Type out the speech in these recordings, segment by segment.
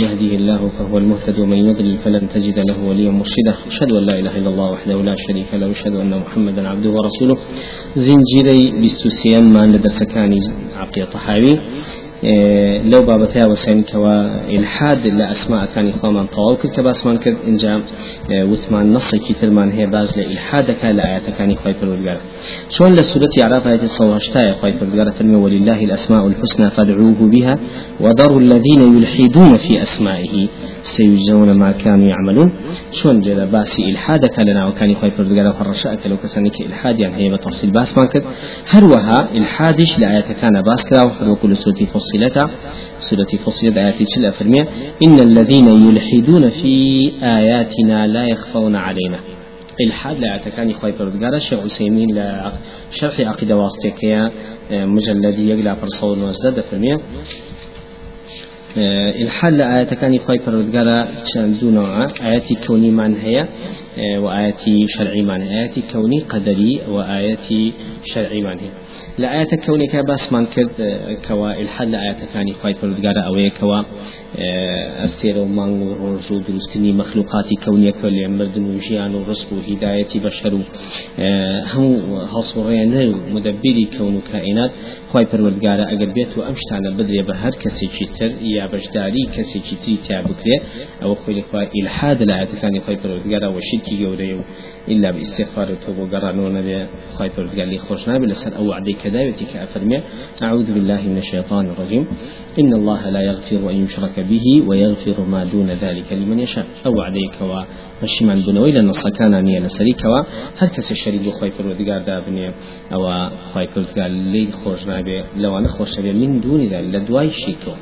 يهديه الله فهو المهتد ومن يضلل فلن تجد له وليا مرشدا. أشهد أن لا إله إلا الله وحده لا شريك له أشهد أن محمدا عبده ورسوله. زنجيري بستوسيان ما لدرسكاني عقية طحاوي. لو بابتها وسين الحاد لا أسماء كان يخوان طواو كل كباس من كد انجام وثمان نص كتير من هي باز لإلحاد كان لآيات كان يخوي بالورقار شون لسورة عراف آية الصواشتا يخوي بالورقار فرمي ولله الأسماء الحسنى فادعوه بها وذروا الذين يلحدون في أسمائه سيجزون ما كانوا يعملون. شون جل باسي إلحادك لنا وكان يخوي بالورقار فرشاك لو كسانك إلحاد يعني هي بتفصيل باس ما كد هروها إلحادش لآيات كان باس كلا وحلو كل سورة فصيلة سورة فصيلة آيات تشل فرمية إن الذين يلحدون في آياتنا لا يخفون علينا. إلحاد لا كان يخوي بردقارة الشيخ عثيمين لا شرح عقيدة واسطيكية مجلد يقلع فرصول وزداد فرمية. الحال آيات كان يخوي بردقارة چندون آيات كوني من هي؟ وآيات شرعي من آيات كوني قدري وآيات شرعي من هي لآيات كونك بس من كد كوا الحد لآيات كان خايف پروردگار أو كوا أستير ومان ورجو دروستني مخلوقات كونية كل مردن وجيان ورزق وهداية بشر هم هصورين مدبري كون كائنات خايف پروردگار أجر بيت وأمشتانا بدري بهر كسي چتر يا بجداري كسي چتري تعبكري أو خوي لخوا إلحاد لآيات كان خايف پروردگار وشركي جوريو إلا بإستغفار وتوبة قرانون به خايف پروردگار لي خوشنا بلسر أو عدي كدايتي كأفرمي أعوذ بالله من الشيطان الرجيم إن الله لا يغفر أن يشرك به ويغفر ما دون ذلك لمن يشاء أو عليك ومشيمان بنوي لأن كان نيا لسريك هل كس الشريك خوي فرودقار دابني أو خوي فرودقار لي خوش نابي لو أنا خوش من دون ذلك لدواي شيكو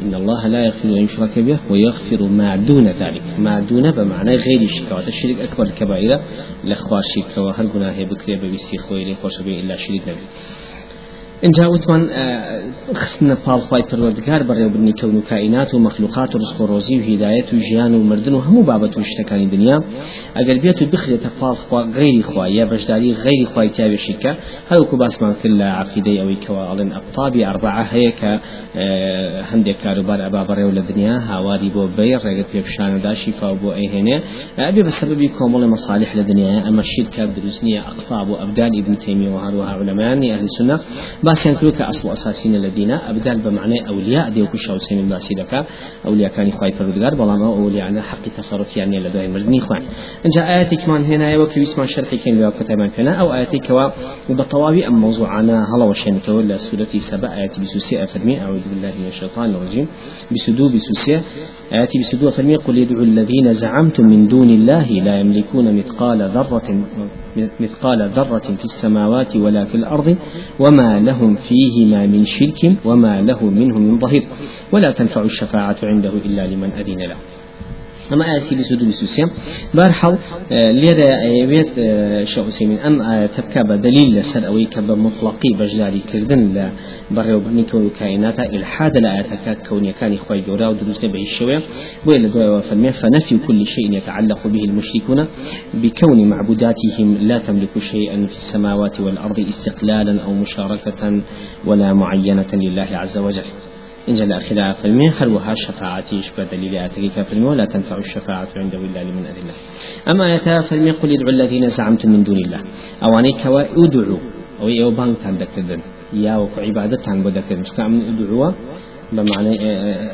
إن الله لا يغفر أن يشرك به ويغفر ما دون ذلك. ما دون بمعنى غير الشرك. الشرك أكبر الكبائر. لأخوار الشرك وهل قناه بكري ببسي خوي لي خوش إلا شريك نبي. اینجا وتمان خستنە پاڵخوای پەروەردگار بەڕێوبنی کەون و کائینات و مەخلوقات و ڕزق و ڕۆزی و هیدایەت و ژیان و مردن و هەموو بابەت و شتەکانی بێت و بخرێتە پاڵخوا غیری خوا یا بەشداری غیری خوای تاوێشیکە هەروکو باسمان کرد لە عقیدەی ئەوەی کەوا ئەڵێن ئەبتابی ئەربعە هەیە کە هەندێک کاروبار ئەبا بەڕێو لە دنیا هاواری بۆ بێ ڕێگە پێپشانەدا شیفا بۆ ئەیهێنێ ئەبێ بە سەبەبی کۆمەڵی مەصالح لە دنیا ئەمە دروست علەمانی ئەهل سنە باسییان کرد کە ئەسڵ ئەساسینە لە دینە ئەبدال بە معنای ئەولیا دێوکو شاوسێن باسی دەکا ئەولیاکانی خی پەرودگار ئەو ئەولیانە حقی تەسەڕفیان نیە لە دوای مردنی خوان اینجا ئاەتێکمان هێنایەوە کە ویسمان شەرحێکین لە کتابان پێنا ئەو ئاەتێکەوە بەتەواوی ئەم مەوضوعانە هەڵەوە شێنێتەوە لە سوورەتی سەبە ئاەتی 23 أفرمي أعوذ بالله من الشيطان الرجيم. بسدو بسوسية آياتي بسدو أفرمي قل يدعو الذين زعمتم من دون الله لا يملكون مثقال ذرة مثقال ذرة في السماوات ولا في الأرض وما لهم فيهما من شرك وما له منه من ظهير. ولا تنفع الشفاعة عنده إلا لمن أذن له. أما آسي بسدو بسوسيا بارحل ليرا أيبيت شو من أم تبكى بدليل لسر أوي كبا مطلقي بجلالي كردن لا بريو بني كون كائنات إلحاد لا آتك كوني كان إخوي جورا ودروس به الشوية. وإلى دعاء وفرمي فنفي كل شيء يتعلق به المشركون بكون معبوداتهم لا تملك شيئا في السماوات والأرض استقلالا أو مشاركة ولا معينة لله عز وجل. إن جل آخر فرمي هل وها شفاعتي شبه دليل آتيك فرمي ولا تنفع الشفاعة عنده إلا لمن أذن له. أما يتا فرمي قل ادعوا الذين زعمتم من دون الله. أو أنيك ادعوا. أو يو بانك تندكتن يا وكو عبادة تان بدكتن شكام ادعوا بمعنى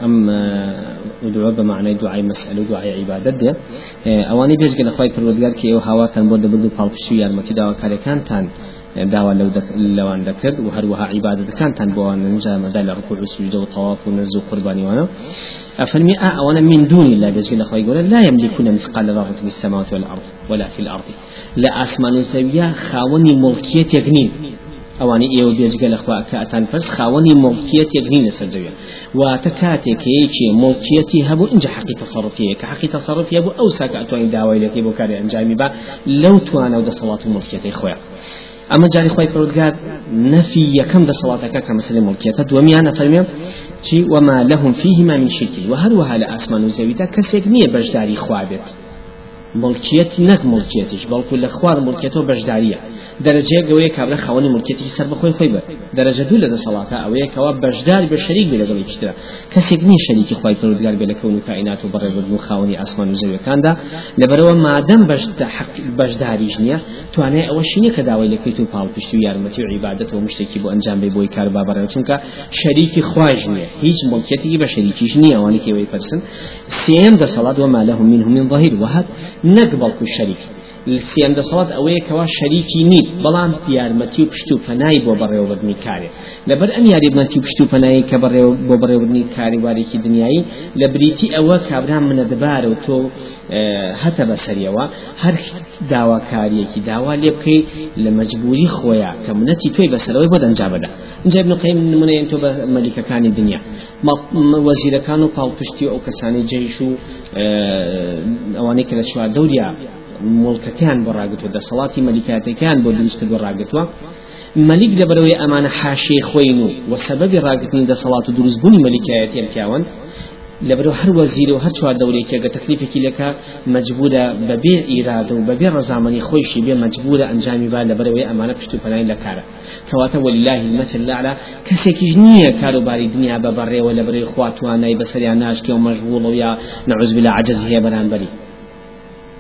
أم ادعوا بمعنى دعاء مسألة دعاء عبادة دي أواني بيجي لخواي فرودگار كي أو هوا كان بود بدو فالفشو يارمتي داوا كاري كان تان. داوا لو دك لوان ذكر وهروها عبادة كان تان بوان نجا مدال ركوع وسجود وطواف ونزو قرباني وأنا. فالمئة أولا من دون الله بيزيل أخوي يقول لا يملكون مثقال ذرة في السماوات والأرض ولا في الأرض. لا أسمان زويا خاوني ملكية يغنين ئەوانی ئێوە بێجگە لە خواکەتان پس خاوەنی مڵکیەتێک نین لەسەر زەویە واتە کاتێک یەکی مڵکیەتی هەبوو اینجا حقی تەسەڕفیە کە حقی تەسەڕفیە بوو ئەو ساکە ئەتوانین داوای لەتی بۆ کاری ئەنجامی با. لەو توانە و دەسەڵات و مڵکیەتی ئەمە جاری خۆی پرودگار نەفی یەکەم دەسەڵاتەکە کە مەسلەی مڵکیەتە دووەمیانە فەرمێ چی وما لهم فيهما من شرك. وهروها لأسمان وزويدا كسيك نية بجداري خوابت. ملکیت نەک ملکیتش بەڵکو لە خوار ملکێتەوە بەشداریە. دەرەجەیە گەوەیە کابرا خەوەنی ملکێتی سەر بەخۆی خۆی بە. دەرەجە دوو لە دەسەڵاتە ئەوەیە کەوا بەشدار بە شەریک بێ لەگەڵی کشترا کەسێک نی شەریکی خی پەروەردگار بێ لە کەون و کائینات و بەڕێوەبوو و خاوەنی ئاسمان و زەویەکاندا. لەبەرەوە مادەم بەشداریش نییە توانێت ئەوە شینە کە داوای لەکەیت و پاڵپشتی و یارمەتی و و مشتێکی بۆ ئەنجام بێ بۆی کار بابڕێ چونکە شەریکی خواش نییە هیچ ملکێتی بە شەریکیش نییە ئەوانی کێوەی پرسن سێم دەسەڵات وما لهم منهم من ظهير وهات نەک بەڵکو شەریک سێم دەسەڵات ئەوەیە کەوا شەریکی نیت بەڵام یارمەتی و پشت و پەنای بۆ بەڕێوەبردنی کارێ لەبەر ئەم یاریبەتی پشت و پەنایی کە بەڕێو بۆ بەڕێوەبردنی کاری وارێکی دنیایی لە بریتی ئەوە کابران منە دەبارە و تۆ هەتە بەسەریەوە هەر داواکاریەکی داوا لێ بکەی لە مەجبوری خۆیان کە منەتی توی بەسەرەوەی بۆ دەنجا بەدا اینجا ابن قیم نمونەیە تۆ بە مەلیکەکانی دنیا. وەزیرەکان و پاڵپشتی ئەو کەسانی جێش و ئەوانەی کە لە شوار دەوریا مڵکەکان بۆ ڕاگتووە دەسەڵاتی مەلیکاتەکان بۆ دروست بۆ ڕاگتووە مەلیک لەبەرەوەی ئەمانە حاشێ خۆین و وە سەبەبی ڕاگرتنی دەسەڵات و دروستبوونی مەلیکایەتی پیاوەن لەبرو هەر وەزیرە و هەر چوار دەورێکێگە تەکلیفێکی لەکە مجبورە بەبێ ئیرادە و بەبێ ڕزامەنی خۆشی بێ مجبورە ئەنجامی با لەبەرەوەی ئەمانە پشت و پەنای لە کارە کەواتە وەلیلاه المەثل الأعلى کەسێکیش نییە کاروباری دنیا بە بەڕێوە لەبەرەوەی خواتوانای بەسەریان ناشکێ و مەژغوڵ و یا نعوذ بالله عجز هەیە بەرانبەری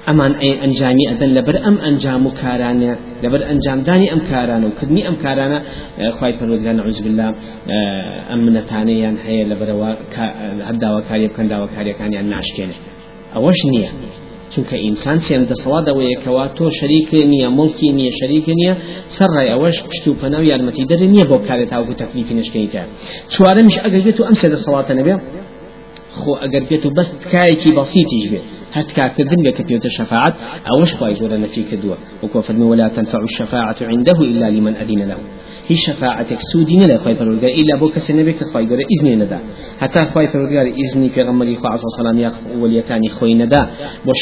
ئەمان ئەی ئەنجامی ئەدەن لەبەر ئەم ئەنجام و کارانە لەبەر ئەنجامدانی ئەم کارانە و کردنی ئەم کارانە خی عوز بالله ئەم منەتانەیان هەیە لەبەرەوە هەر داواکاری بکەن داواکاریەکانیان ناشکێنێ ئەوەش نییە چونکە ئینسان سێن دەسەڵاتەوەیەکەوە تۆ شەریک نییە مڵکی نییە شەریک نییە سەرڕای ئەوەش پشت و پەنە و یارمەتی دەر نییە بۆ کارێت تاوکو تەکلیفی نشکەیتە. چوارەمیش ئەگەر بێت و ئەم سێ دەسەڵاتە نەبێ خۆ ئەگەر بێت و بەست کایەکی بەسیتیش بێت هتكا كردن بك بيوت الشفاعة أوش خواهي جورا نفي كدوا وكو ولا تنفع الشفاعة عنده إلا لمن أذن له. هي شفاعتك سودين لا خواهي فرورجار إلا بوك سنبك خواهي جورا إذن ندا حتى خواهي فرورجار إذني في غمري خواهي صلى الله عليه وسلم وليكاني خوي ندا بو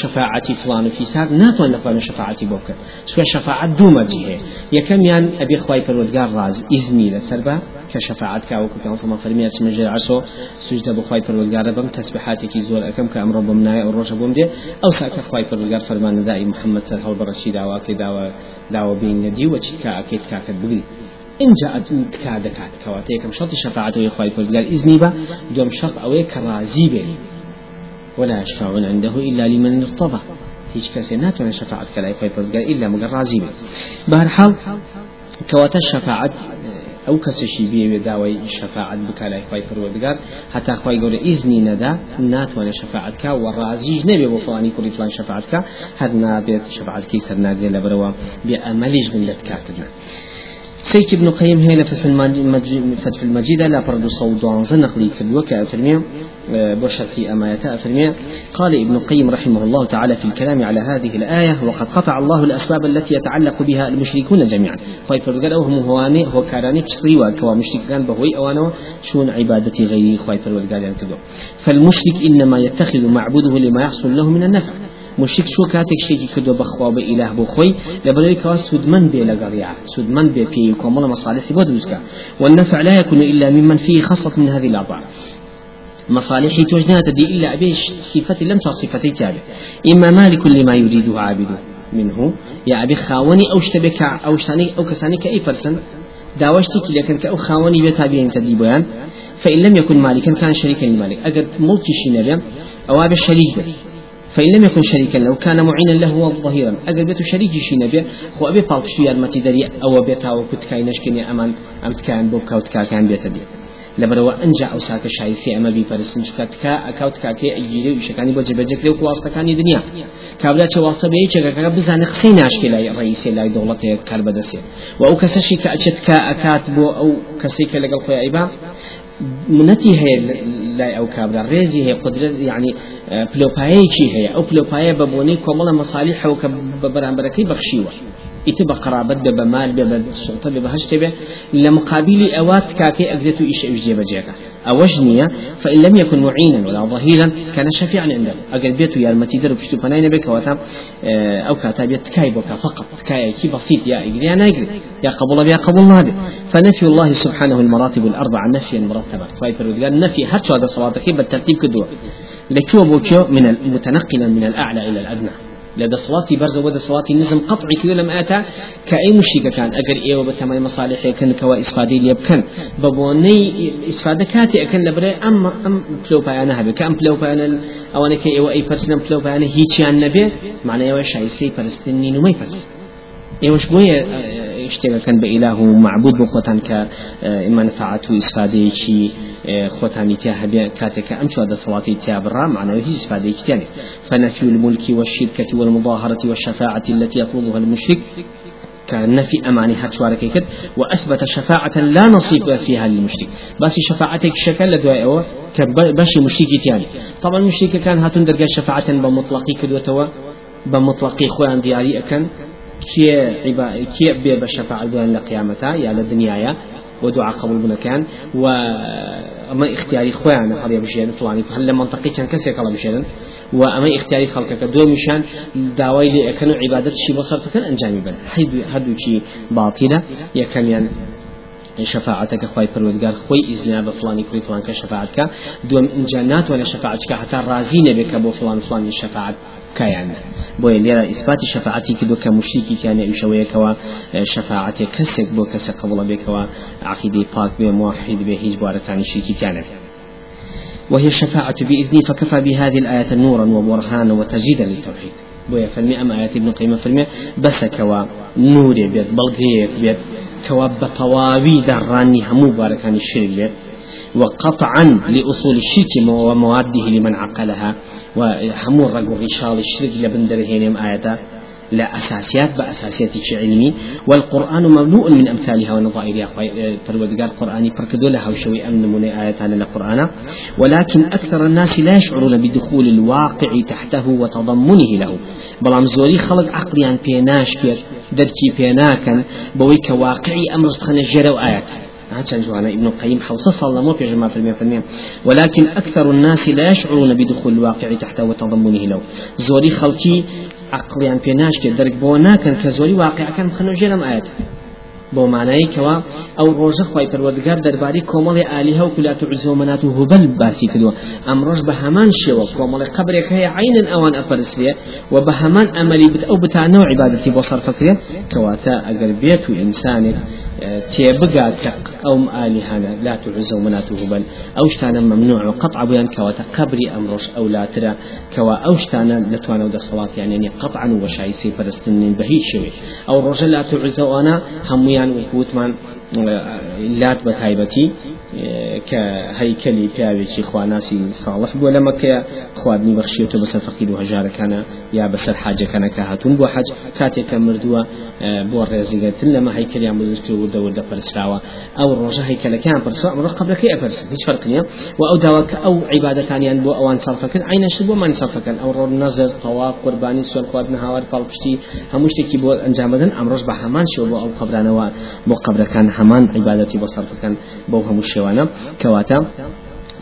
فلان في ساق ناتوان لخواهي شفاعة بوك سوى شفاعة دوما جهة يكم يان أبي خواهي فرورجار راز إذني لسربا كشفاعت كاوك كان صلى فرميات سمجر عشو سجد بخواي فرودگار بم تسبيحاتك زور أكم كأمر بمناي أو روش بوم دي أو ساك خواي فرودگار فرمان دائي محمد صلى الله عليه وسلم دعوة كدعوة دعوة بين ندي وشتكا أكيد كاكد بغري إن جاءت تكاد كات كواتي كم شرط شفاعته يخواي فرودگار إذني با دوم شرط أوي كرازي بي ولا يشفعون عنده إلا لمن ارتضى. هیچ کەسێ ناتوانێت شفاعت کە لای خۆی پرگەر ئیلا مگە ڕازی بێت بەهرحاڵ کەواتە شفاعت ئەو کەسێکی بێوێ داوای شەفاعت بکە لای خی پروەردگار هەتا خی گەورە ئیزنی نەدا ناتوانێت شەفاعتکە و ڕازیش نەبێ بۆ فڵانی کوڕی فلان شەفاعتکە هەر نابێت شەفاعتکی سەر ناگرێت لەبەرەوە بێ ئەمەلیش بن لە تکاتنا سيك ابن قيم هنا المجيد فتح المجيد لا برد صوت نقلي في الوكا أفرمي بشر في أماية أفرمي قال ابن قيم رحمه الله تعالى في الكلام على هذه الآية وقد قطع الله الأسباب التي يتعلق بها المشركون جميعا. طيب فقال أوهم هواني هو كاراني بشري وكوا مشركان بهوي أوانو شون عبادتي غيري؟ خواي فالوالقال يعني فالمشرك إنما يتخذ معبوده لما يحصل له من النفع. مشرك شو كاتك شيء كدو بخوا بإله بخوي لبلوي كوا سودمن بي لغريا سودمن بي في كومل مصالح بودوسكا والنفع لا يكون إلا ممن فيه خصلة من هذه الأربعة مصالحي توجنا تدي إلا أبيش صفة لم صفتي تابع إما مالك لما يريده عابده منه. يا أبي خاوني أو اشتبك أو شتاني أو كساني كأي فرسن داوشتك لكن كأو خاوني بيتابعين تدي فإن لم يكن مالكا كان شريكا لمالك أجد ملتي شنبيا أو أبي شريك فإن لم يكن شريكا لو كان معينا له وظهيرا أجل بيت شريكي شي نبي خو أبي بالك شو يرمتي دري أو بيتا وكنت كاينش كني أمان أم كان بوكا وتكا كان أنجا أو ساك شايسي أما بي فرسن شكاتكا أكاوت كاكي أجيري وشكاني بو جبجك لو كواسطة كاني دنيا كابلا چه واسطة بيه چه كاكا بزان قسي ناشكي لاي رئيسي لاي دولتي كاربدسي وأو كسشي كأچت كا أكات بو أو كسي كالقل خويا إيبا منەتی هەیە لای ئەو کابرا ڕێزی هەیە قدرت یعنی پلۆپایەکی هەیە ئەو پلۆپایە بە بۆنەی کۆمەڵە مەسالی حەوکە بە بەرامبەرەکەی ئیتە بە قرابەت بە بەمال بێ بە سڵتە بێ بەهشتێ بێ. لە مقابلی ئەوات کاکەی ئەگرێت و ئیش فإن لم يكن معينا ولا ظهيرا كان شفيعا عنده. أجل بيت يا المتي در بشتو بناي نبي كواتا أو كاتا بيت كاي بوكا فقط كاي كي بسيط يا إجري أنا إجري يا قبول يا قبول نادي فنفي الله سبحانه المراتب الأربع نفيا مرتبا. فايفر قال نفي حتى هذا صلاتك بالترتيب كدوا لكو بوكيو من المتنقلا من الأعلى إلى الأدنى. لدى صلاتي برز ودى صلاتي نزم قطعي كذا لم آتا كأي مشيك كان. أجر إيه وبتمام مصالح كان كوا إسفادي لي بكن ببوني إسفادة كاتي أكن لبري أم أم بلو بيانا هبي. كأم بلو بيانا أو أنا كي إيوة أي برسنا بلو بيانا هيك عن نبي. معناه إيوة شايسي برستني نمي برس إيوش بويا اشتغل كان بإله معبود بخوتان ك منفعة وإسفادة شيء خوتاني تيا هبيا كاتك أم شو هذا صلاتي تيا برا معناه هي إسفادة كتاني فنفي الملك والشركة والمظاهرة والشفاعة التي يطلبها المشرك كان في أماني هاتشوارك كد وأثبت شفاعة لا نصيب فيها للمشرك بس شفاعتك شكل لدواء كبش مشرك تاني طبعا المشرك كان هاتون درجة شفاعة بمطلقي كدوتوا بمطلقي خوان دياري أكن كي عبا كي بي بشفاعة دوان لقيامتا يا للدنيا ودعاء قبول بنا كان و اما اختياري خويا هذا بشيء طبعا هل منطقي كان كسي كلا بشيء واما اختياري خلقك دو مشان داوي لي كانوا عبادة شي بصر فكان انجامي بن حيد هدو شي باطلة يكن يعني شفاعتك خوي پروردگار خوي إذن بفلاني كري فلان كشفاعتك دوم إنجانات ولا شفاعتك حتى رازين بك بو فلان فلان الشفاعت كيان بۆیە لێرە ئیسپاتی شەفاعتی کردو کە مشریکی تیانە ئیشەوەیەکەوە شەفاعتی کەسێک بۆ کەسە قبڵە بێکەوە عقیدەی پاک بێ موحید بێ هیچ بوارەکانی شریکی تیانە وهي الشفاعة بإذنه فكفى بهذه الآية نورا وبرهانا وتجديدا للتوحيد. بويا فرمي أما آيات ابن قيمة فرمي بس كوا نوري بيت بلغيك بيت كوا بطواوي دراني همو باركان الشرك بيت وقطعا لأصول الشرك ومواده لمن عقلها. وحمو الرقو غشال الشرك لبندر هينم آياتا. لا أساسيات بأساسيات علمي. والقرآن مملوء من أمثالها ونظائرها فرودقار قرآني فركدوا لها وشوي أمن من آيات عن القرآن. ولكن أكثر الناس لا يشعرون بدخول الواقع تحته وتضمنه له. بلام زوري خلق عقليان بيناش كير دركي بيناكن بويك واقعي أمر سبحانه جرى آيات. هاتشان جوانا ابن القيم حوصة صلى الله في جماعة في المية ولكن أكثر الناس لا يشعرون بدخول الواقع تحته وتضمنه له. زوري خلقي عقليان بيناش كدرك بونا كان كزوري واقع كان خنو جرم آيات. بۆ مانایەکەوە ئەو ڕۆژە خی پەروەردگار دەربارەی کۆمەڵی عالیها و کولات و عزۆمەنات و هوبەل باسی کردووە ئەم ڕۆژ بە هەمان شێوە کۆمەڵی قبرێک هەیە عینن ئەوان ئەپەرسرێ و بە هەمان ئەمەلی بت ئەو بتانەوە عیبادەتی بۆ سەرفەکرێ کەواتە ئەگەر بێت و ئینسانێک کە ئەوم ئالیهانە لا تعز ومنات هبل ئەو شتانە ممنوع وقطع بيان كواتا قبري أمرش أو لا ترى كوا أو شتانە لتوانا ودا صلاة يعني قطعا وشايسي فرستن بهيج شوي. أو الرجل لا تعز وأنا هميان وكوتمان لات بتايبتي کە هەیکەلی پیاوێکی خواناسی ساڵح بووە لە مەکەیە خواردنی بەخشیێتەوە بەسەر فەقیر و هەژارەکانە یا بەسەر حاجەکانەکە هاتون بۆ حەج کاتێکە مردووە بۆ ڕێزیگەتن لەمە هەیکەلیان بزرگتر و دەور دەپەرسراوە. ئەو ڕۆژە هەیکەلەکان پرسا ئەمڕۆ قبلەکەی ئەپەرس هیچ فەرقنیە و ئەو داواکە ئەو عیبادەتانیان بۆ ئەوان سەڵفەکەن عینەش بۆ من سەڵفەکەن ئەو ڕۆ نەزر تەوا قوربانی سوێن خواردن هاوار پاڵپشتی هەموو شتێکی بۆ ئەنجامدن ئەمڕۆژ بە هەمان شێوە بۆ ئەو قبرانەوە بۆ قبرەکان هەمان عیبادەتی بۆ سەڵفەکەن بۆ هەموو شێوە شێوانە کەواتە.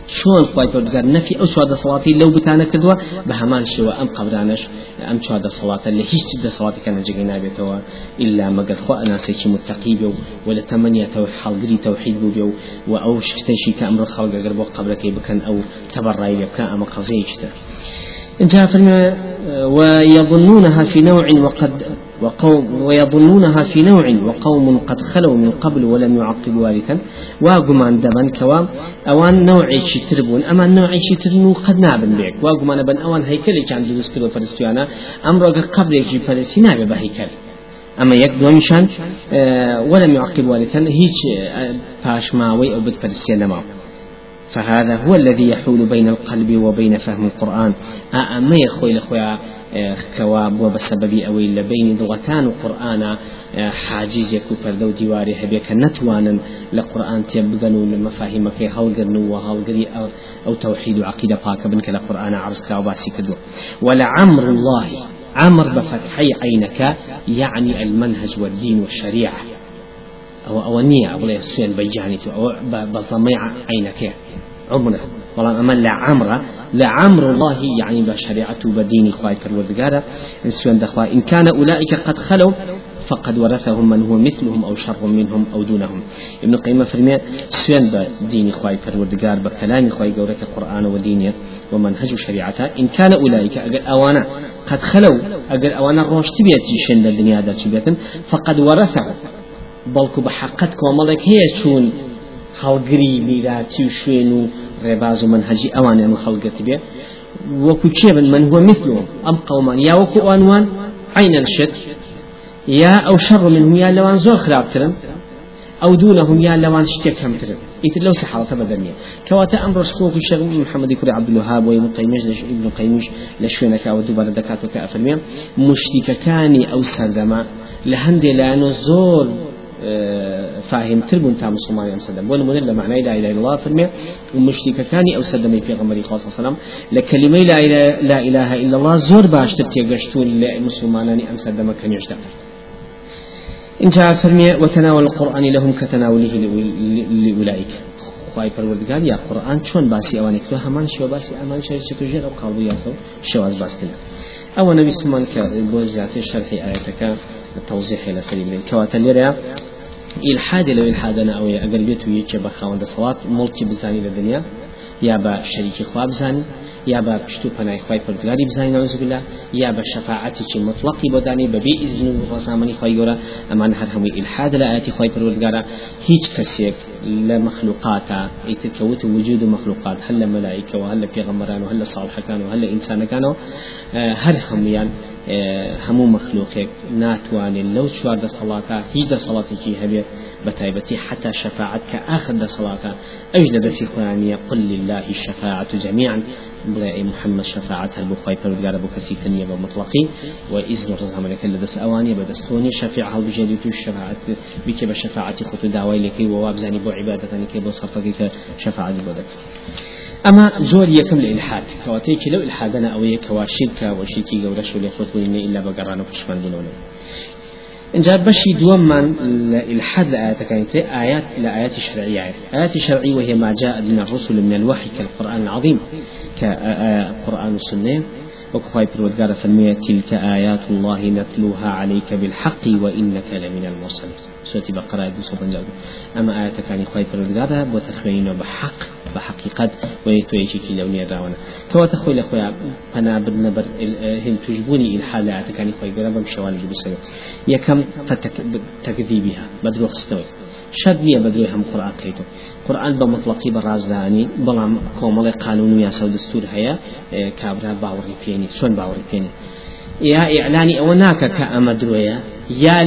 شلون خواهی پروردگار نفی أو چواد صلاتی لو بتانا کدوا به همان شو ام قبرانش ام چواد صلات اللي هیچ صلاتی کنا جگی نابیتوا الا مگر خو أنا سيكي متقي بيو ولا تمنية تو حلقري توحيد بيو و أو شتشي كامر خلق قربو قبرك بكن أو تبرعي بكن اما قضيه جاء في ويظنونها في نوع وقد وقوم ويظنونها في نوع وقوم قد خلوا من قبل ولم يعقبوا وارثا واقمان دبن كوا. اوان نوع تربون. اما نوع ترنو قد نابن بيك. واقمان بن اوان هيكل كان دروس كرو فرستيانا. أمر قبل يجي فلسطين بهيكل اما يك دومشان ولم يعقب وارثا هيك فاشماوي أو بتفرسيا معه فهذا هو الذي يحول بين القلب وبين فهم القرآن. أما يخوي لخويا كواب وبسبب أوي لبين لغتان القرآن حاجز يكو فردو ديواري هبيك نتوانا لقرآن تيبغنو لمفاهيم كي هالقرنو وهالقري أو, أو توحيد وعقيدة باك بنك لقرآن عرس كاوباسي كدو ولعمر الله عمر بفتحي عينك يعني المنهج والدين والشريعة. أو أو النية أو لا يسوين بيجاني أو بضميع عينك. عمره والله أما لعمر لعمر الله يعني بدين خواي كالوردقارة سوين دخوا إن كان أولئك قد خلوا فقد ورثهم من هو مثلهم أو شر منهم أو دونهم. ابن قيمة فرمي سوين بدين خواي فروردقار بكلام خواي قولة القرآن ودينه ومنهج شريعته إن كان أولئك أجل أوانا قد خلوا أجل أوانا روش تبيت شن الدنيا دا فقد ورثهم بە حقت کۆمەڵێک هەیە چوون هەڵگری میراتی و شوێن و ڕێباز و منهجی ئەوان ئەمە هەڵگەت بێ. وەکو کێبن من هو مثلهم. ئەم قەومان یا وەکو ئەوانوان عینە شت يا أو شر منهم يا لوان زور خرابترن أو دونهم يا لوان شتيك همترن إيت لو سحرة بدنيا كواتا أمر سكوك الشيخ محمد كري عبد الوهاب وابن قيمش ابن قيمش لشوينك أو دوبار دكاتو كأفرميا مشتك كاني أو سردما لهندي لأنه فاهم تربون تام مسلمان يوم سلم بون من معنى لا إله إلا الله فرمي ومشرك كاني أو سلم في غمري خاص وسلم لكلمة لا إله لا إله إلا الله زور باش تتيجشتون لمسلمان أم سلم كان يشتغل إن جاء فرمي وتناول القرآن لهم كتناوله لأولئك خواهي پروردگار يا قرآن چون باسي اواني كتو همان شو باسي أمان شو شكو جير أو قلبو ياسو شواز باس كنا أو نبي سمان كبوزيات التوضيح إلى سليم كواتا ليريا إلحاد لو إلحادنا أو أقربيت ويكي بخاوند صلاة ملكي بزاني للدنيا يا با شريك خواب زاني يا با پشتو پناه خوای پردگاری بزاني نعوذ بالله يا با شفاعتي چي مطلقي بداني ببي إذن وفاسامني خوای يورا أمان هر همي إلحاد لآياتي خوای پروردگارا. هيج كسيك لمخلوقاتا يتكوت وجود مخلوقات هل ملائكة وهل پیغمبران وهل صالح كانوا وهل إنسان كانوا هر هميان هەموو مەخلوقێک ناتوانێت لەو چوار دەسەڵاتە هیچ دەسەڵاتێکی هەبێت بتايبتي حتى شفاعة كآخر صلاة أجل في خوانية قل لله الشفاعة جميعا بلا محمد شفاعتها بخواي فرقار أبو كسي ثانية بمطلقي وإذن الرزها ملك لدس أواني بدستوني شفاعة بجديد الشفاعة بك بشفاعة خطو دعوي لكي ووابزاني بو عبادة لكي بو صرفك شفاعة بدك أما زور يكم الإلحاد كواتيك لو إلحادنا أو يكوا شركة وشركي قورش ولا فتوين إلا بقران وفشمان بنونه إنجا بشي دوم من الحد لآيات كانت آيات لآيات شرعية. آيات شرعية وهي ما جاء من الرسل من الوحي كالقرآن العظيم. كقرآن السنة. وكفاية الودقارة فالمية تلك آيات الله نتلوها عليك بالحق وإنك لمن المرسلين. سورة بقرة سورة أما آيات كان خايف الودقارة وتخوينه بحق بحقيقة ويتويجي كي لوني راونا كوا تخوي لخويا أنا بدنا بر هم تجبوني الحال آيات كان خوي قرا بمشوال جبسنا يكم فتكذيبها بدروخ استوي شد بدروي هم قرآن كيتو قرآن بمطلقي برازداني بلام كومل قانون ياسا دستور هيا كابرا باوري فيني شون باوري فيني يا إعلاني أو ناكا كأمدرويا يا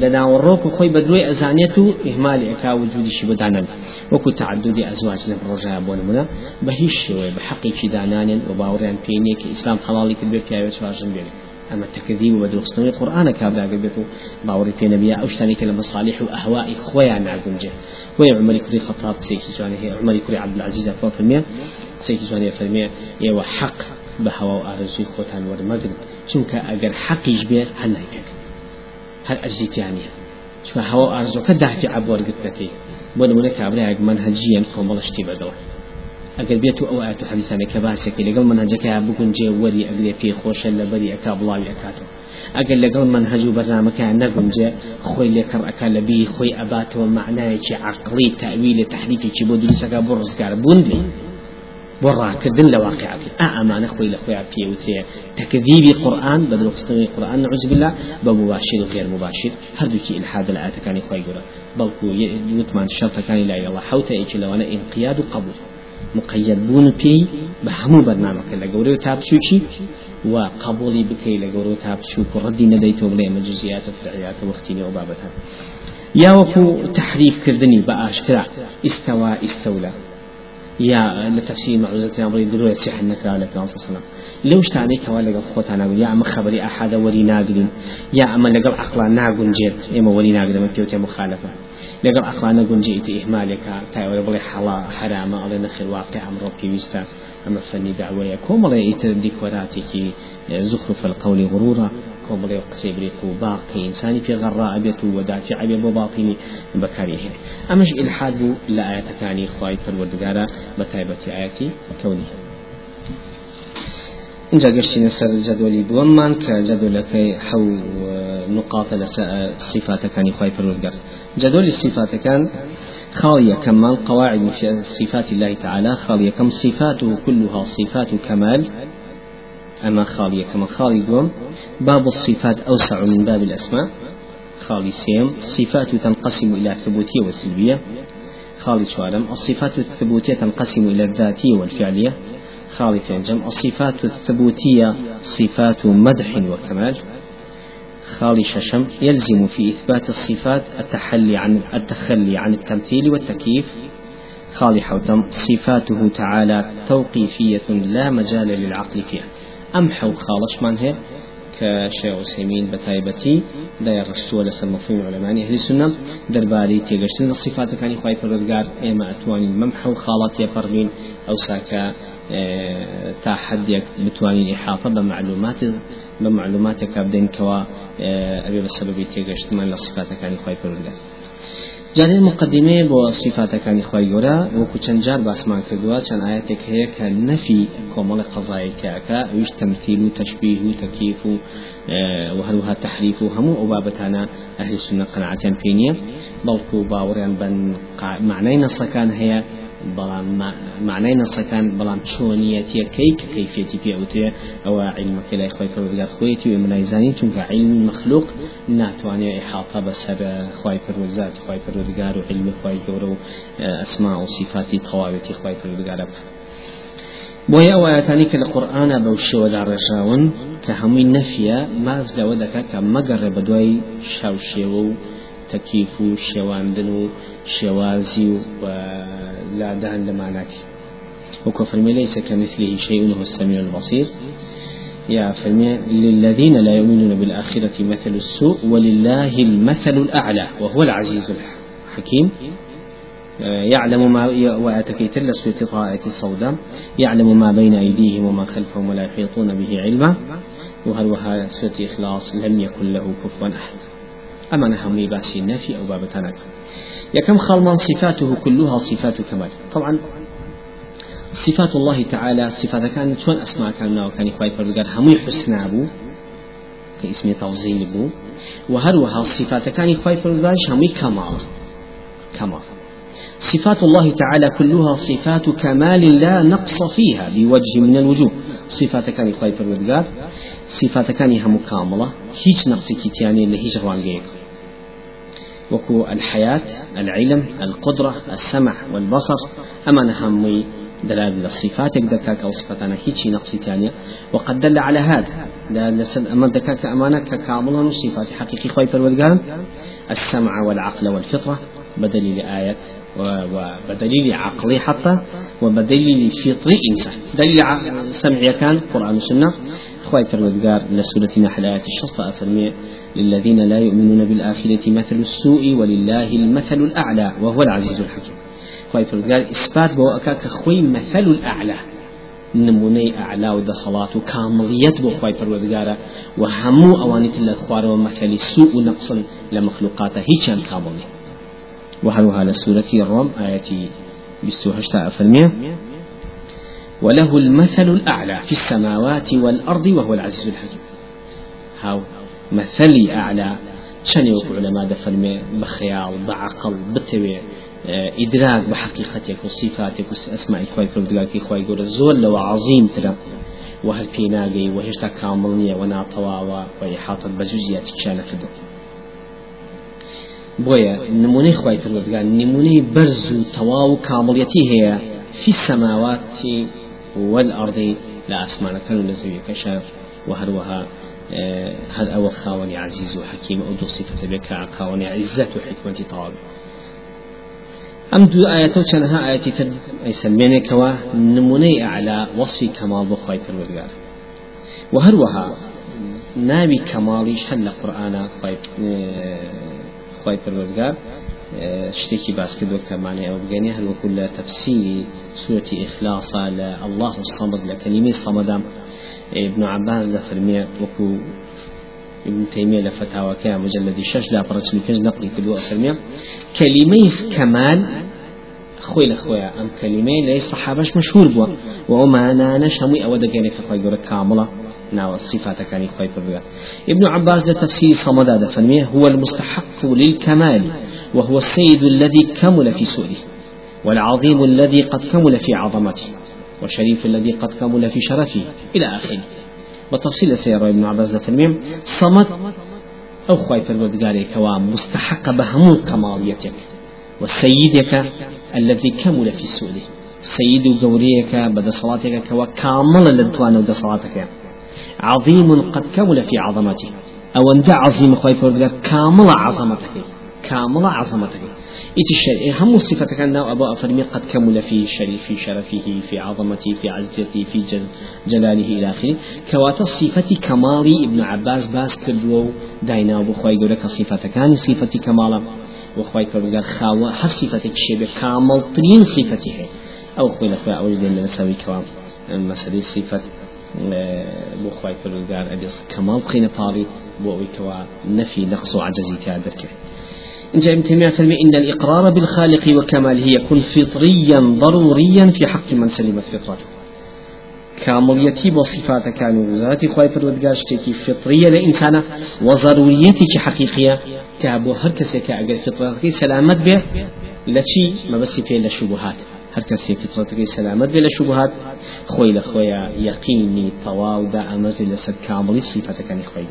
لنا وروك خوي بدروي أزانيته إهمال إكا وجودي شي بدانا وكو تعدد أزواج نبرجها بون منا بهيش بحقي في دانان وباوريان فيني كإسلام حلالي كبير كاوي سواجن بيني أما التكذيب وبدرستني القرآن كابلا قبيتو باوري في نبي أو شتاني كلمة صالح وأهواء خويا نعقل جه ويا عمر كري خطاب سيكي جواني هي عمر كري عبد العزيز أفوا فرمية. سيكي جواني فرمية يا حق بهوا وأرزوي خوتان ورمقن چونك أجر حق يجبير هل نايكك هل أجزيتيانية شو هوا أرزو كدهتي عبور قلت لك بۆ نمونە کابراایك منهجیان کۆمەڵشتی بەدەوە ئەگەر بێت و ئەو ئاەت و حەدیسانە کە باسێکی لەگەڵ منهجەکە بگونجێ وەری ئەگرێ پێی خۆشە لە بەری ئەکا بڵاوی ئەکاتەوە ئەگەر لەگەڵ منهج و بەرنمەکە نەگونجێ خۆی لێکڕ ئەکا لە بی خۆی ئەباتەوە معنایەکی عقلی تاوی لە تحریکێکی بۆ دروستەکە بۆ ڕزگار بوندی بۆ ڕاکردن لە واقعاتی ئا ئەمانە خۆی لە خۆیان پێوتێ تەکذیبی قورآن بە درۆستنەوەی قورآن نعوذ بالله بە مباشر و غێر مباشر. هەردووکی ئلحاد لە ئاەتەکانی خۆی گەورە بەڵکو وتمان شەرتەکانی لای الله حوتە ئێکی لەوانە ئینقیاد و قبول. مقيد بون بي بهمو برنامج لە گەورەی تابچووکی و قبولی بکەی لە گەورە تابچووک و ڕەدی نەدەیتەوە بڵێ مەجززیاتە فرعیاتە وەختینی ئەو بابەتە یا وەکو تحریف کردنی بە ئاشکرا ئیستەوا ئیستەولە يا لتفسير معوزة أمر دروي سيح النكرة لك صلى الله عليه وسلم لقى خوتانا يا أما خبري أحد وري ناقلين يا أما لقى عقلا ناقل جيت إما وري ناقل ما فيوتي مخالفة لقى عقلا ناقل جيت إهمالك ولا بلي حلا حرام على نخل واقع ويستا أما فني دعوة كوم الله يتردي كوراتي زخرف القول غرورا كومبلي وقسي بريق وباقي إنساني في غراء بيت ودافع بيت وباطني بكاريه أمش إلحاد لا آية ثاني خواي فالوردقارة بتايبة آياتي كوني اینجا گەشتینە سەر جدولی دووەممان کە جدولەکەی حو نقاط لە صفاتەکانی خی پەروەردگار. جدول صفاتەکان خالية كمان قواعد صفات الله تعالى خالية كم صفاته كلها صفات كمال أما خالية كما خالي دوم باب الصفات أوسع من باب الأسماء. خالي سيم صفات تنقسم إلى ثبوتية وسلبية. خالي شوارم الصفات الثبوتية تنقسم إلى الذاتية والفعلية. خالي في الصفات الثبوتية صفات مدح وكمال. خالي ششم يلزم في إثبات الصفات التحلي عن التخلي عن التمثيل والتكييف. خالي حوتم صفاته تعالى توقيفية لا مجال للعقل. فيها أمحو خالش من هي؟ كشيخ عثيمين بتايبتي دا يرشتوا لسر مفهوم علماء أهل السنة. درباري تيجشتن الصفات كان يخواي فرزقار إما تا حدێک بتوانین حاطە بە معلومات بە معلوماتێکە بدەینکەوە ئەبێ بە سەبەبی تێگەشتمان لە سوپاتەکانی خی پرگات. جارێ مقدمێ بۆ سیفاتەکانی خی گەورە وەکو چەند جار باسمان کردووە چەند ئاەتێک هەیە کە نەفی کۆمەڵی قەزایکەکە ویش تەمثیل و تەشببیه و تەکیف و هەروها تحریف و هەموو ئەو بابەتانە ئەهلی سنە قەنعاتیان پێ نییە بەڵکو باوەڕیان بن معنای نەسەکان هەیە بەڵام معنای نەسەکان بەڵام چۆنیەتە کەی کە کەیفێتی پێوتێ ئەوە علمەکە لای خۆی پەروەردگار خۆیەتی و منایزانی چونکە علم مخلوق ناتوانێت إحاطة بەسەر خی پەروەردگار و علم خی گەورە و ئەسما و صفاتی تەواوێتی خی پەروەردگارە بۆیە ئەوەتانی کە لە قورآانە بەو شێوەدا ڕێژاون کە هەمووی نەفیە ماز لەوە دەکات کە مەگەڕێ بە دوای و لادان لمعناته وكفرمي ليس كمثله شيء وهو السميع البصير. يا فرمي للذين لا يؤمنون بالآخرة مثل السوء ولله المثل الأعلى وهو العزيز الحكيم. يعلم ما واتكي تلس طائة صودا يعلم ما بين أيديهم وما خلفهم ولا يحيطون به علما. وهل وها سورة إخلاص لم يكن له كفوا أحد. أما نهمي باسي النفي أو باب تنك يكم خلما صفاته كلها صفات كمال. طبعا صفات الله تعالى صفات كانت شون أسماء كان وكان إخوائي فرقار هم حسنا بو كاسم توزيل بو وهروها صفات كان إخوائي فرقار هم كمال. كمال. صفات الله تعالى كلها صفات كمال لا نقص فيها بوجه من الوجوه. صفات كان إخوائي فرقار صفات كان هم كاملة. هيج نقص كتياني اللي هيج روانجيك وكو الحياة العلم القدرة السمع والبصر. أما نهمي دلالة صفاتك دكاك أو صفتنا هيك نقص ثانية وقد دل على هذا. دلالة أما دكاك أمانة ككاملة صفات حقيقي خوي الودقان السمع والعقل والفطرة بدليل آية وبدليل عقلي حتى وبدليل فطري إنسان. دليل سمعي كان قرآن والسنة خوي فرودقار لسورة نحل آية الشرطة أفرمي للذين لا يؤمنون بالآخرة مثل السوء ولله المثل الأعلى وهو العزيز الحكيم. خوي فرودقار إثبات بو أكاك خوي مثل الأعلى نموني أعلى صلاة كاملية بو خوي فرودقار وهمو أواني تلا خوار ومثل السوء نقصا لمخلوقاته هيك كامل. وهل على سورة الرم آية بستوهشتا أفرمي وله المثل الأعلى في السماوات والأرض وهو العزيز الحكيم. هاو مثلي أعلى. شنو يوقع علماء دفرمي بخيال بعقل بتوي آه، إدراك بحقيقتك وصفاتك وأسماء خوي فردقاك خوي يقول الزول لو عظيم ترى. وهل بيناقي وهشتا كاملنية وناطوا وإحاطة بجزئيات كان في الدنيا. بويا نموني خوي فردقاك نموني برز تواو كامليتي هي في السماوات والأرض لا أسمعنا كانوا لزوي كشاف وهروها آه، هذا أو خاوني عزيز وحكيم أو دو صفة بك خاوني عزة وحكمة طواب أم دو آيات وشنها آياتي تد أي سلميني كوا نموني أعلى وصف كمال بخواي فرودگار وهروها نابي كمالي شل قرآن خواي خواي فرودگار شتێکی باس کردو کەمانێ ئەو بگەنێ هەروەکو لە تەفسیری سوەتی ئیخلاسا لە الله الصمد لە کەلیمی صمدام ابن عباس لە فرمێ وەکو ابن تيمية لفتاوى كان مجلد شش لا برسل كنز نقلي كدو أفرمية كلمة كمال خوي لخويا أم كلمة ليس صحابش مشهور بوا وما أنا نشمي أود كان كخوي كاملة ناو الصفات كان خوي ابن عباس لتفسير صمد هذا فرميه هو المستحق للكمال. وهو السيد الذي كمل في سؤله والعظيم الذي قد كمل في عظمته والشريف الذي قد كمل في شرفه إلى آخره. بتفصيل سيرة ابن عباس فرميه صمد أو خوي فرقا كوا مستحق بهمو كماليتك وسيدك الذي كمل في سؤله سيد قوريك بدا صلاتك كوا كامل لدوان ود صلاتك. عظيم قد كمل في عظمته. أو أن عظيم خوي فرقا كامل عظمتك. كامل عظمتك إيش الشيء هم صفتك أنه أبو أفرمي قد كمل في شريف في شرفه في عظمته في عزته في جل جلاله إلى آخره. كواتا صفة كمالي ابن عباس باس كردو داينا أبو خوي قولك صفتك كان صفة كمالا وخوي فرقا خاوة هر شيء كامل ترين صفته أو خوي لخوي أوجد أن نسوي كوام مسألة صفة بۆ خی پەرودگار ئەبێ کەماڵ بخینە پاڵی بۆ ئەوەی کەوا نەفی نەقص و إن ابن تيمية إن الإقرار بالخالق وكماله يكون فطريا ضروريا في حق من سلمت فطرته. كامليتي بصفات كانوا ذاتي خواهي فرودگار فطرية لإنسانة وضروريتي حقيقية كابو هر كأجر فطرتك سلامت به لشي ما بس في لشبهات هر كسي فطرتك سلامت به لشبهات خوي لخويا يقيني طواو دا أمزل لسد كاملي صفاتك عن خوي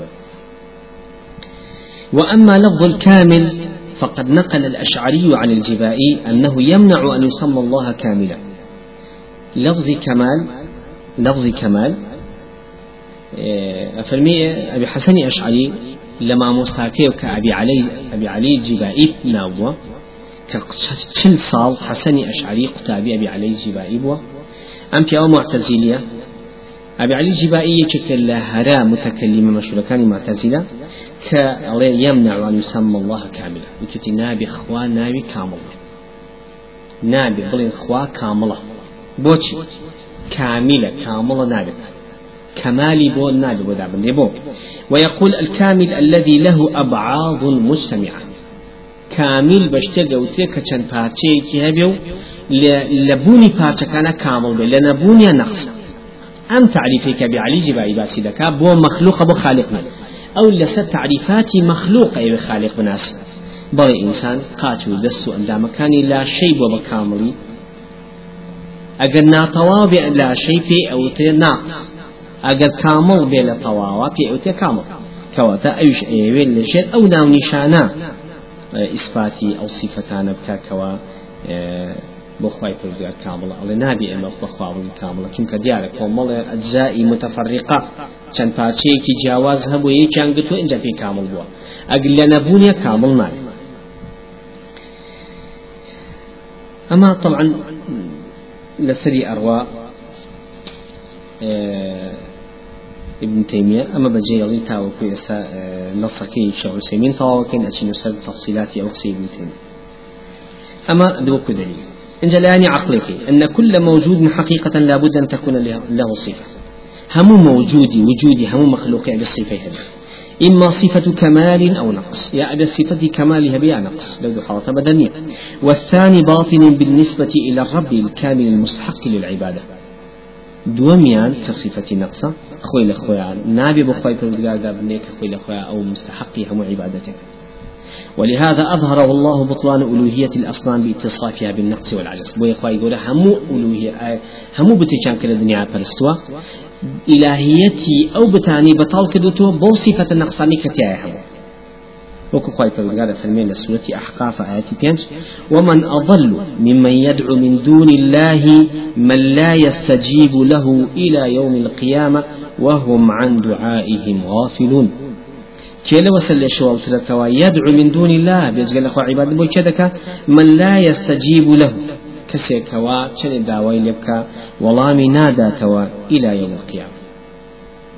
وأما لفظ الكامل فقد نقل الأشعري عن الجبائي أنه يمنع أن يسمى الله كاملا. لفظ كمال لفظ كمال أفرمي أبي حسن أشعري لما مستاكيو كأبي علي أبي علي الجبائي ناوة كشل صال حسن أشعري قتابي أبي علي الجبائي بوا. أم في معتزلية؟ أبي علي الجبائي يشكل هرا متكلمة مشهورة كان معتزلة. كالله يمنع أن يسمى الله كاملا. وتتي نابي خوا نابي كامل. نابي بلين خوا كاملة. بوشي كاملة كاملة نابي. كمالي بو نابي بو دابن بو ويقول الكامل الذي له أبعاض مجتمعة كامل بشتر وتيك كان بارتشي كي هبيو. لبوني بارتشا كان كامل بي. لنبوني نقص. أم تعريفك بعلي جبائي باسي دكا. بو مخلوق بو خالقنا أو لسر تعريفات مخلوق أي خالق بناس بل إنسان قاتل دستو أندام كان لا شيء بكاملي أجر ناتوا لا شيء في أو ناقص أجر كامل بلا طواوا في أو كامل كواتا أيش أيوين لشيء أو ناو نشانا إثباتي أو صفتان بكاكوا خی پرگار کامڵە ئەڵێ نابی ئەمە بەخواون کامڵە چونکە دیارە کۆمەڵێ ئەجزایی متفرقة. چەند پارچەیەکی جیاواز هەبوو یەکیان گتو اینجا پێی کامل بووە ئەگل لە نەبوونیە کامل نابێت أما طبعا لسري أرواء ابن تيمية. أما بجي يلي تاو في نصكي شغل سيمين تاو كين أشي نسل تفصيلات أو ابن تيمية. أما دوك دليل. إن جلاني عقلك أن كل موجود حقيقة لابد أن تكون له صفة. هم موجود وجودي هم مخلوق بالصفة هذه. إما صفة كمال أو نقص. يا أبي صفة كمالها بها نقص لو حالة بدنية والثاني باطن بالنسبة إلى الرب الكامل المستحق للعبادة. دوميان كصفة نقصة خوي لخويا نابي بخوي بالقادة بنيك خوي لخويا أو مستحقي هم عبادتك. ولهذا أظهره الله بطلان ألوهية الأصنام بإتصافها بالنقص والعجز. بو يخوي يقول همو ألوهية همو بتشان كلا دنيا برستوا إلهيتي أو بتاني بطال كدوتو بو صفة النقصاني كتايا همو وكو خواهي فرقادة فرمين لسورة أحقاف آيات بيانش ومن أضل ممن يدعو من دون الله من لا يستجيب له إلى يوم القيامة وهم عن دعائهم غافلون. كيلا وسل شوال تركوا يدعو من دون الله. بيزغل أخو عباد بو كدك من لا يستجيب له. كسيكوا كان دعوي لبكا والله ناداتوا إلى يوم القيامة.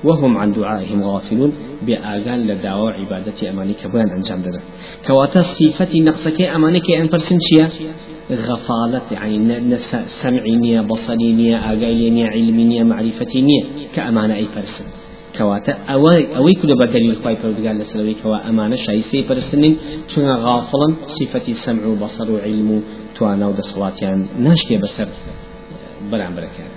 وهم عن دعائهم غافلون. بآغان لدعوة عبادة أمانك. بيان أنجام دادا كواتا صفة نقصك أمانك. أن برسنشيا غفالة يعني سمعينية بصرينية آغايلينية علمينية معرفتينية كأمانة أي برسن كواتا أوي أوي كل بدليل خواي پروردگار لسلوي كوا أمانة شايسي برسنين چون غافلا صفة سمع وبصر وعلم توانا ودصلاتيان ناشكي بسر بران بركان